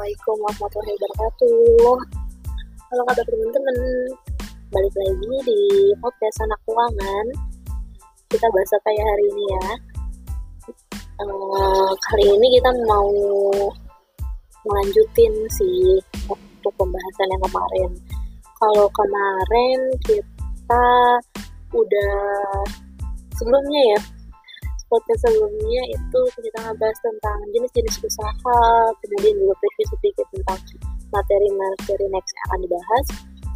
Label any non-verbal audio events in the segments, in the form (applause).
Assalamualaikum warahmatullahi wabarakatuh. Halo kabar teman-teman, balik lagi di podcast anak keuangan. Kita bahas apa ya hari ini ya? Uh, kali ini kita mau melanjutin sih untuk pembahasan yang kemarin. Kalau kemarin kita udah sebelumnya ya podcast sebelumnya itu kita ngebahas tentang jenis-jenis usaha, kemudian juga preview sedikit tentang materi-materi next yang akan dibahas.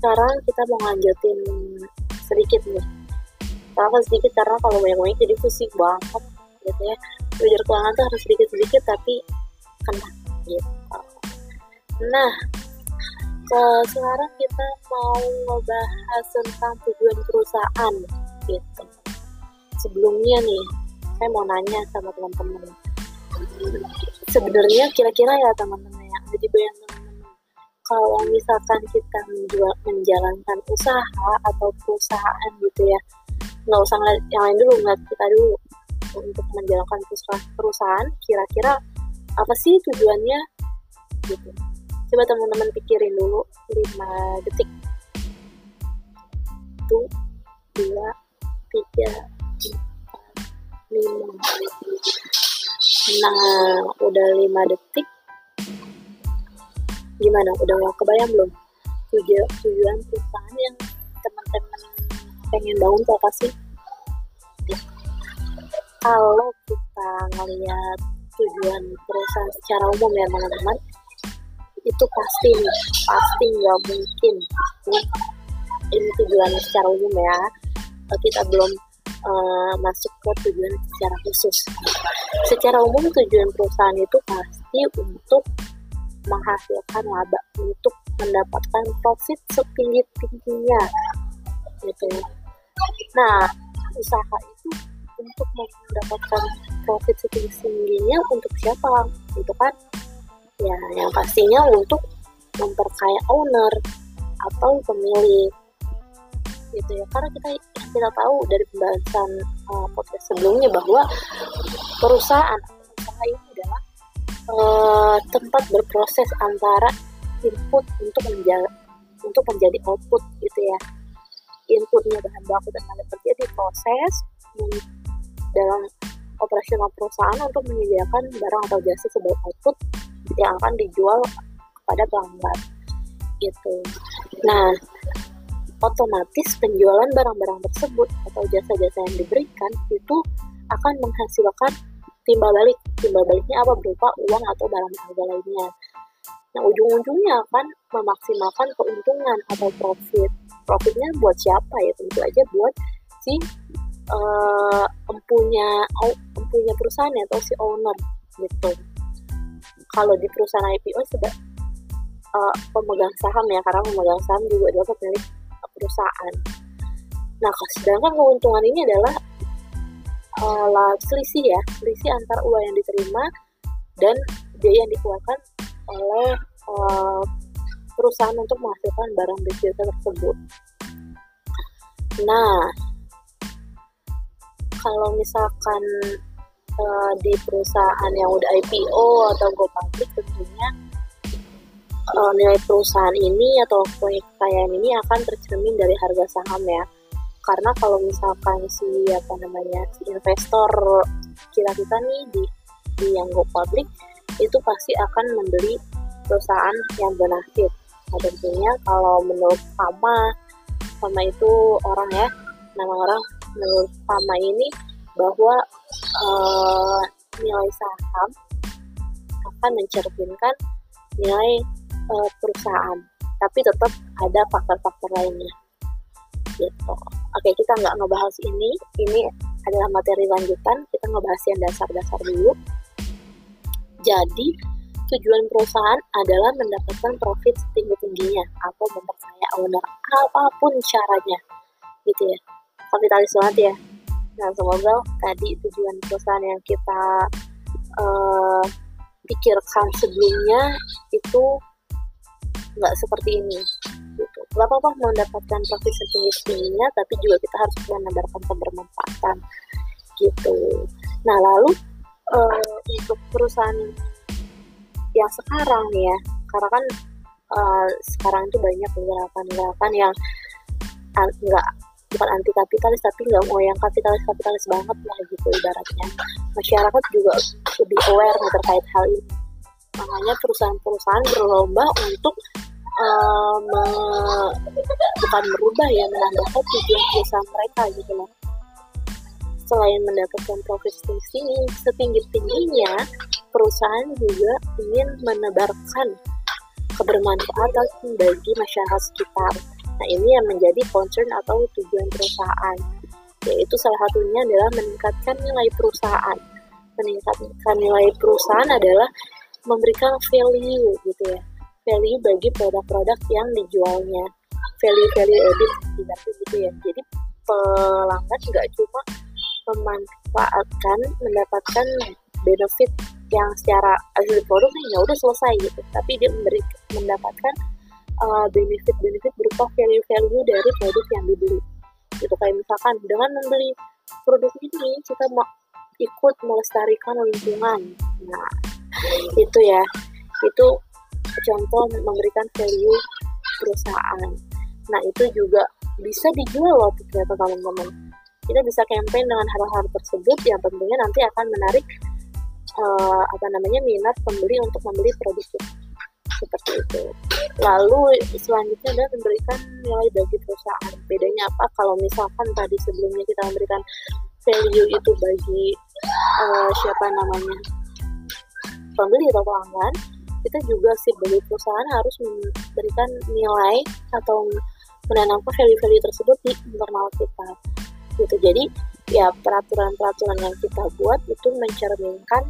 Sekarang kita mau lanjutin sedikit nih. Kenapa sedikit? Karena kalau banyak-banyak jadi pusing banget gitu ya. Belajar keuangan tuh harus sedikit-sedikit tapi kena gitu. Nah, ke sekarang kita mau ngebahas tentang tujuan perusahaan gitu. Sebelumnya nih, saya mau nanya sama teman-teman. Sebenarnya kira-kira ya teman-teman ya jadi bayang teman-teman kalau misalkan kita menjual, menjalankan usaha atau perusahaan gitu ya nggak usah ngeliat yang lain dulu ngeliat kita dulu untuk menjalankan perusahaan kira-kira apa sih tujuannya? Gitu. Coba teman-teman pikirin dulu 5 detik. Satu dua tiga lima nah udah lima detik. Gimana? Udah mau kebayang belum? Tujuan tujuan perusahaan yang teman-teman pengen bangun tuh apa sih? Kalau kita ngeliat tujuan perusahaan secara umum ya teman-teman itu pasti nih pasti nggak mungkin. Ini tujuan secara umum ya. Kita belum uh, masuk ke tujuan secara khusus. Secara umum tujuan perusahaan itu pasti untuk menghasilkan laba, untuk mendapatkan profit setinggi tingginya, gitu. Nah, usaha itu untuk mendapatkan profit setinggi tingginya untuk siapa? Itu kan, ya yang pastinya untuk memperkaya owner atau pemilik gitu ya karena kita kita tahu dari pembahasan uh, podcast sebelumnya bahwa perusahaan usaha ini adalah uh, tempat berproses antara input untuk menjadi untuk menjadi output gitu ya inputnya bahan baku dan tenaga kerja diproses dalam operasional perusahaan untuk menyediakan barang atau jasa sebagai output yang akan dijual kepada pelanggan gitu. Nah, otomatis penjualan barang-barang tersebut atau jasa-jasa yang diberikan itu akan menghasilkan timbal balik. Timbal baliknya apa berupa uang atau barang berharga lainnya. Nah, ujung-ujungnya akan memaksimalkan keuntungan atau profit. Profitnya buat siapa ya? Tentu aja buat si uh, empunya empunya perusahaan ya, atau si owner gitu. Kalau di perusahaan IPO sudah uh, pemegang saham ya, karena pemegang saham juga adalah pemilik perusahaan. Nah, sedangkan keuntungan ini adalah uh, selisih ya, selisih antara uang yang diterima dan biaya yang dikeluarkan oleh uh, perusahaan untuk menghasilkan barang jasa tersebut. Nah, kalau misalkan uh, di perusahaan yang udah IPO atau go public tentunya uh, nilai perusahaan ini atau kekayaan ini akan tercermin dari harga saham ya. Karena kalau misalkan si apa namanya si investor kita kita nih di di yang go public itu pasti akan membeli perusahaan yang benefit nah tentunya kalau menurut Pama Pama itu orang ya nama orang menurut Pama ini bahwa uh, nilai saham akan mencerminkan nilai uh, perusahaan tapi tetap ada faktor-faktor lainnya. Gitu. Oke kita nggak ngebahas ini. Ini adalah materi lanjutan. Kita ngebahas yang dasar-dasar dulu. Jadi tujuan perusahaan adalah mendapatkan profit setinggi-tingginya atau memperkaya owner apa pun caranya. Gitu ya. Kapitalis banget ya. Nah semoga tadi tujuan perusahaan yang kita uh, pikirkan sebelumnya itu nggak seperti ini gitu. Gak apa-apa mendapatkan profit setinggi tingginya, tapi juga kita harus mendapatkan kebermanfaatan gitu. Nah lalu uh, untuk perusahaan yang sekarang ya karena kan uh, sekarang itu banyak gerakan-gerakan yang nggak bukan anti kapitalis tapi nggak mau yang kapitalis kapitalis banget lah gitu ibaratnya masyarakat juga lebih aware nih terkait hal ini makanya perusahaan-perusahaan berlomba untuk uh, me, bukan merubah ya menambahkan tujuan perusahaan mereka gitu loh. Selain mendapatkan profit tinggi setinggi tingginya perusahaan juga ingin menebarkan kebermanfaatan bagi masyarakat sekitar. Nah ini yang menjadi concern atau tujuan perusahaan yaitu salah satunya adalah meningkatkan nilai perusahaan. Meningkatkan nilai perusahaan adalah memberikan value gitu ya. Value bagi produk-produk yang dijualnya. Value value added gitu ya. Jadi pelanggan nggak cuma memanfaatkan mendapatkan benefit yang secara hasil produk ya udah selesai gitu. Tapi dia memberi mendapatkan uh, benefit benefit berupa value value dari produk yang dibeli. Gitu kayak misalkan dengan membeli produk ini kita mau ikut melestarikan lingkungan. Nah itu ya. Itu contoh memberikan value perusahaan. Nah itu juga bisa dijual loh ternyata teman-teman. Kita bisa campaign dengan hal-hal tersebut yang tentunya nanti akan menarik uh, apa namanya minat pembeli untuk membeli produk seperti itu. Lalu selanjutnya adalah memberikan nilai bagi perusahaan. Bedanya apa? Kalau misalkan tadi sebelumnya kita memberikan value itu bagi uh, siapa namanya pembeli atau pelanggan, kita juga sih bagi perusahaan harus memberikan nilai atau menanamkan value-value tersebut di internal kita. Gitu. Jadi ya peraturan-peraturan yang kita buat itu mencerminkan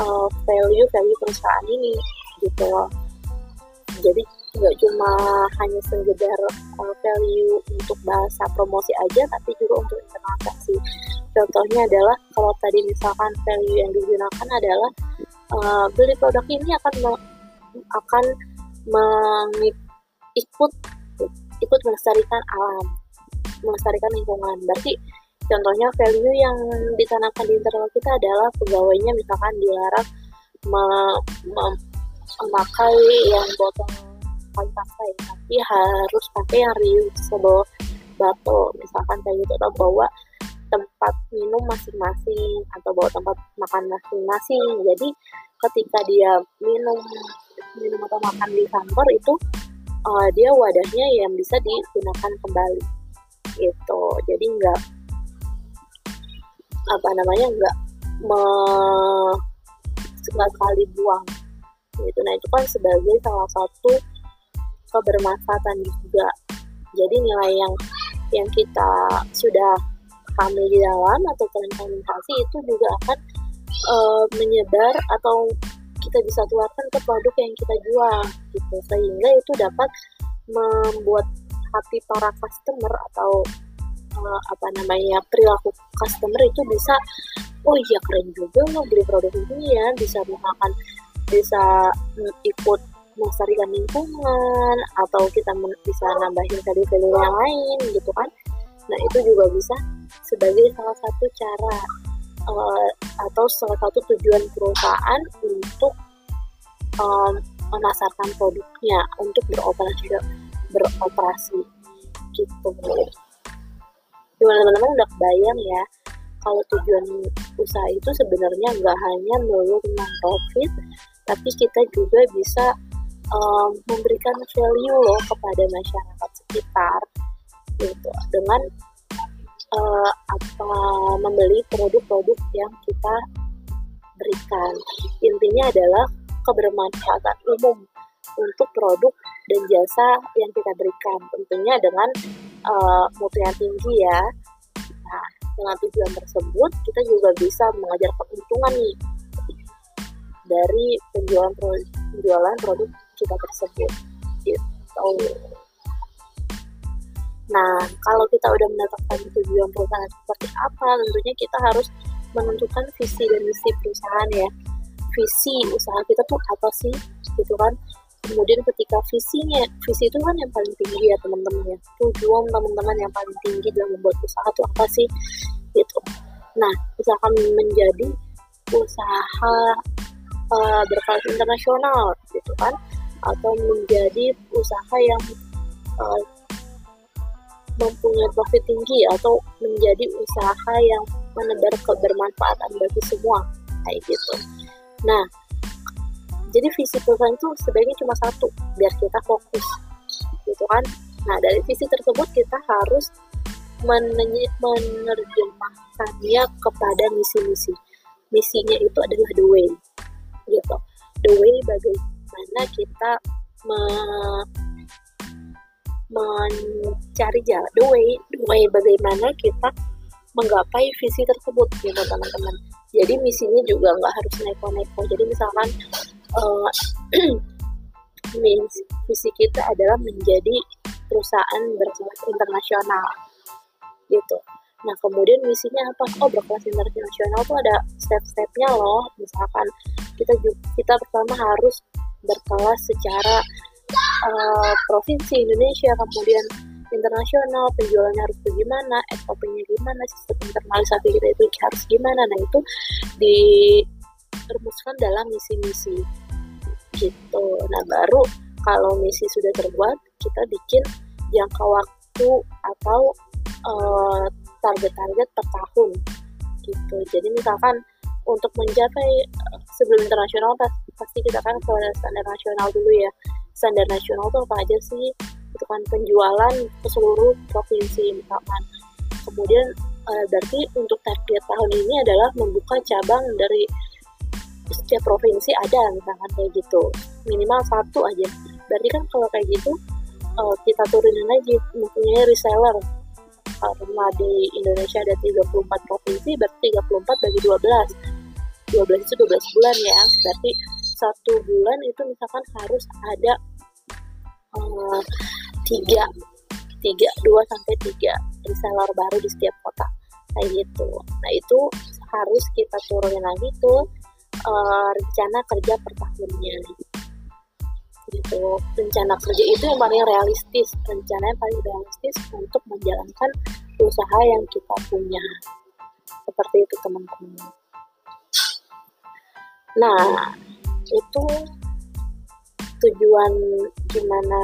uh, value value perusahaan ini gitu loh. Jadi nggak cuma hanya sekedar uh, value untuk bahasa promosi aja tapi juga untuk implementasi contohnya adalah kalau tadi misalkan value yang digunakan adalah uh, beli produk ini akan akan mengikut ikut melestarikan alam melestarikan lingkungan. Berarti contohnya value yang ditanamkan di internal kita adalah pegawainya misalkan dilarang memakai yang botol kayu pakai tapi harus pakai yang reusable botol misalkan kayak gitu atau bawa tempat minum masing-masing atau bawa tempat makan masing-masing. Jadi ketika dia minum minum atau makan di kantor itu uh, dia wadahnya yang bisa digunakan kembali. Itu jadi nggak apa namanya nggak me sekali buang. Gitu. Nah itu kan sebagai salah satu kebermanfaatan juga. Jadi nilai yang yang kita sudah kami di dalam atau terimplementasi itu juga akan uh, menyebar atau kita bisa keluarkan ke produk yang kita jual gitu. Sehingga itu dapat membuat hati para customer atau uh, apa namanya perilaku customer itu bisa oh iya keren juga lo beli produk ini ya bisa misalkan bisa ikut melestarikan lingkungan atau kita bisa nambahin value-value yang lain gitu kan. Nah itu juga bisa sebagai salah satu cara uh, atau salah satu tujuan perusahaan untuk um, memasarkan produknya untuk beroperasi beroperasi gitu. Gimana teman-teman? Udah kebayang ya kalau tujuan usaha itu sebenarnya nggak hanya melulu tentang profit tapi kita juga bisa um, memberikan value loh kepada masyarakat sekitar gitu. Dengan uh, apa membeli produk-produk yang kita berikan. Intinya adalah kebermanfaatan umum untuk produk dan jasa yang kita berikan. Tentunya dengan uh, mutu yang tinggi ya. Nah dengan tujuan tersebut kita juga bisa mengajar keuntungan nih dari penjualan penjualan produk kita tersebut. Gitu nah kalau kita udah menetapkan tujuan perusahaan seperti apa tentunya kita harus menentukan visi dan misi perusahaan ya. Visi usaha kita tuh apa sih? Gitu kan. Kemudian ketika visinya visi itu kan yang paling tinggi ya teman-teman ya. Tujuan teman-teman yang paling tinggi dalam membuat usaha itu apa sih? Gitu. Nah misalkan menjadi usaha uh, berkelas internasional gitu kan. Atau menjadi usaha yang uh, mempunyai profit tinggi atau menjadi usaha yang menebar kebermanfaatan bagi semua kayak gitu. Nah, jadi visi perusahaan itu sebaiknya cuma satu biar kita fokus gitu kan. Nah, dari visi tersebut kita harus menerjemahkannya kepada misi-misi. Misinya itu adalah the way gitu. The way bagaimana kita me mencari jalan the way the way bagaimana kita menggapai visi tersebut gitu teman-teman. Jadi misinya juga nggak harus neko-neko. Jadi misalkan (clears throat) uh, visi kita adalah menjadi perusahaan berkelas internasional gitu. Nah kemudian misinya apa? Oh berkelas internasional tuh ada step-stepnya loh. Misalkan kita juga, kita pertama harus berkelas secara uh, provinsi Indonesia kemudian internasional penjualannya harus bagaimana SOP-nya gimana sistem internalisasi kita itu harus gimana. Nah itu dirumuskan dalam misi-misi. Gitu. Nah baru kalau misi sudah terbuat kita bikin jangka waktu atau uh, target-target per tahun. Gitu. Jadi misalkan untuk mencapai eh, sebelum internasional pasti kita kan ke standar nasional dulu ya standar nasional itu apa aja sih? Itu kan penjualan ke seluruh provinsi misalkan. Kemudian uh, berarti untuk target tahun ini adalah membuka cabang dari setiap provinsi ada misalkan kayak gitu. Minimal satu aja. Berarti kan kalau kayak gitu uh, kita turunin aja mempunyai reseller. Karena di Indonesia ada 34 provinsi berarti 34 bagi 12 12 itu 12 bulan ya. Berarti satu bulan itu misalkan harus ada uh, tiga tiga dua sampai tiga reseller baru di setiap kota. Kayak gitu. Nah itu harus kita turunin lagi tuh uh, rencana kerja per tahunnya. Gitu. Rencana kerja itu yang paling realistis. Rencana yang paling realistis untuk menjalankan usaha yang kita punya. Seperti itu teman-teman. Nah itu tujuan gimana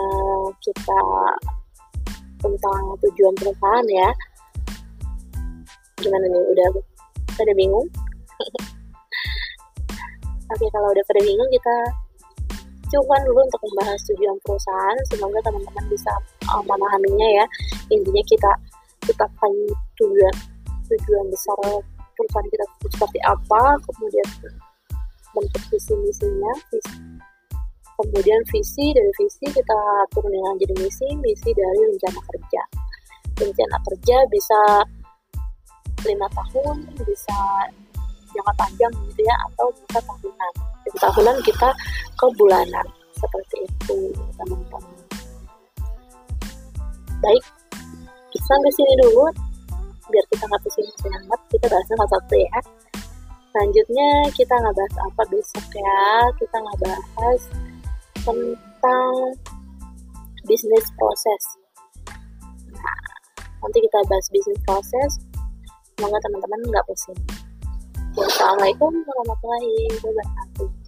kita tentang tujuan perusahaan ya. Gimana nih? Udah pada bingung? (laughs) Oke kalau udah pada bingung kita cukupan dulu untuk membahas tujuan perusahaan. Semoga teman-teman bisa memahaminya ya. Intinya kita tetapkan tujuan tujuan besar perusahaan kita seperti apa kemudian bentuk visi misinya visi kemudian visi dari visi kita turunin jadi misi misi dari rencana kerja. Rencana kerja bisa lima tahun bisa jangka panjang gitu ya atau bisa tahunan. Dari tahunan kita ke bulanan seperti itu teman-teman. Baik sampai sini dulu biar kita nggak pusing-pusing amat kita bahasnya satu-satu ya selanjutnya kita nggak bahas apa besok ya kita nggak bahas tentang bisnis proses. Nah, nanti kita bahas bisnis proses. Semoga teman-teman nggak pusing. Wassalamualaikum warahmatullahi wabarakatuh.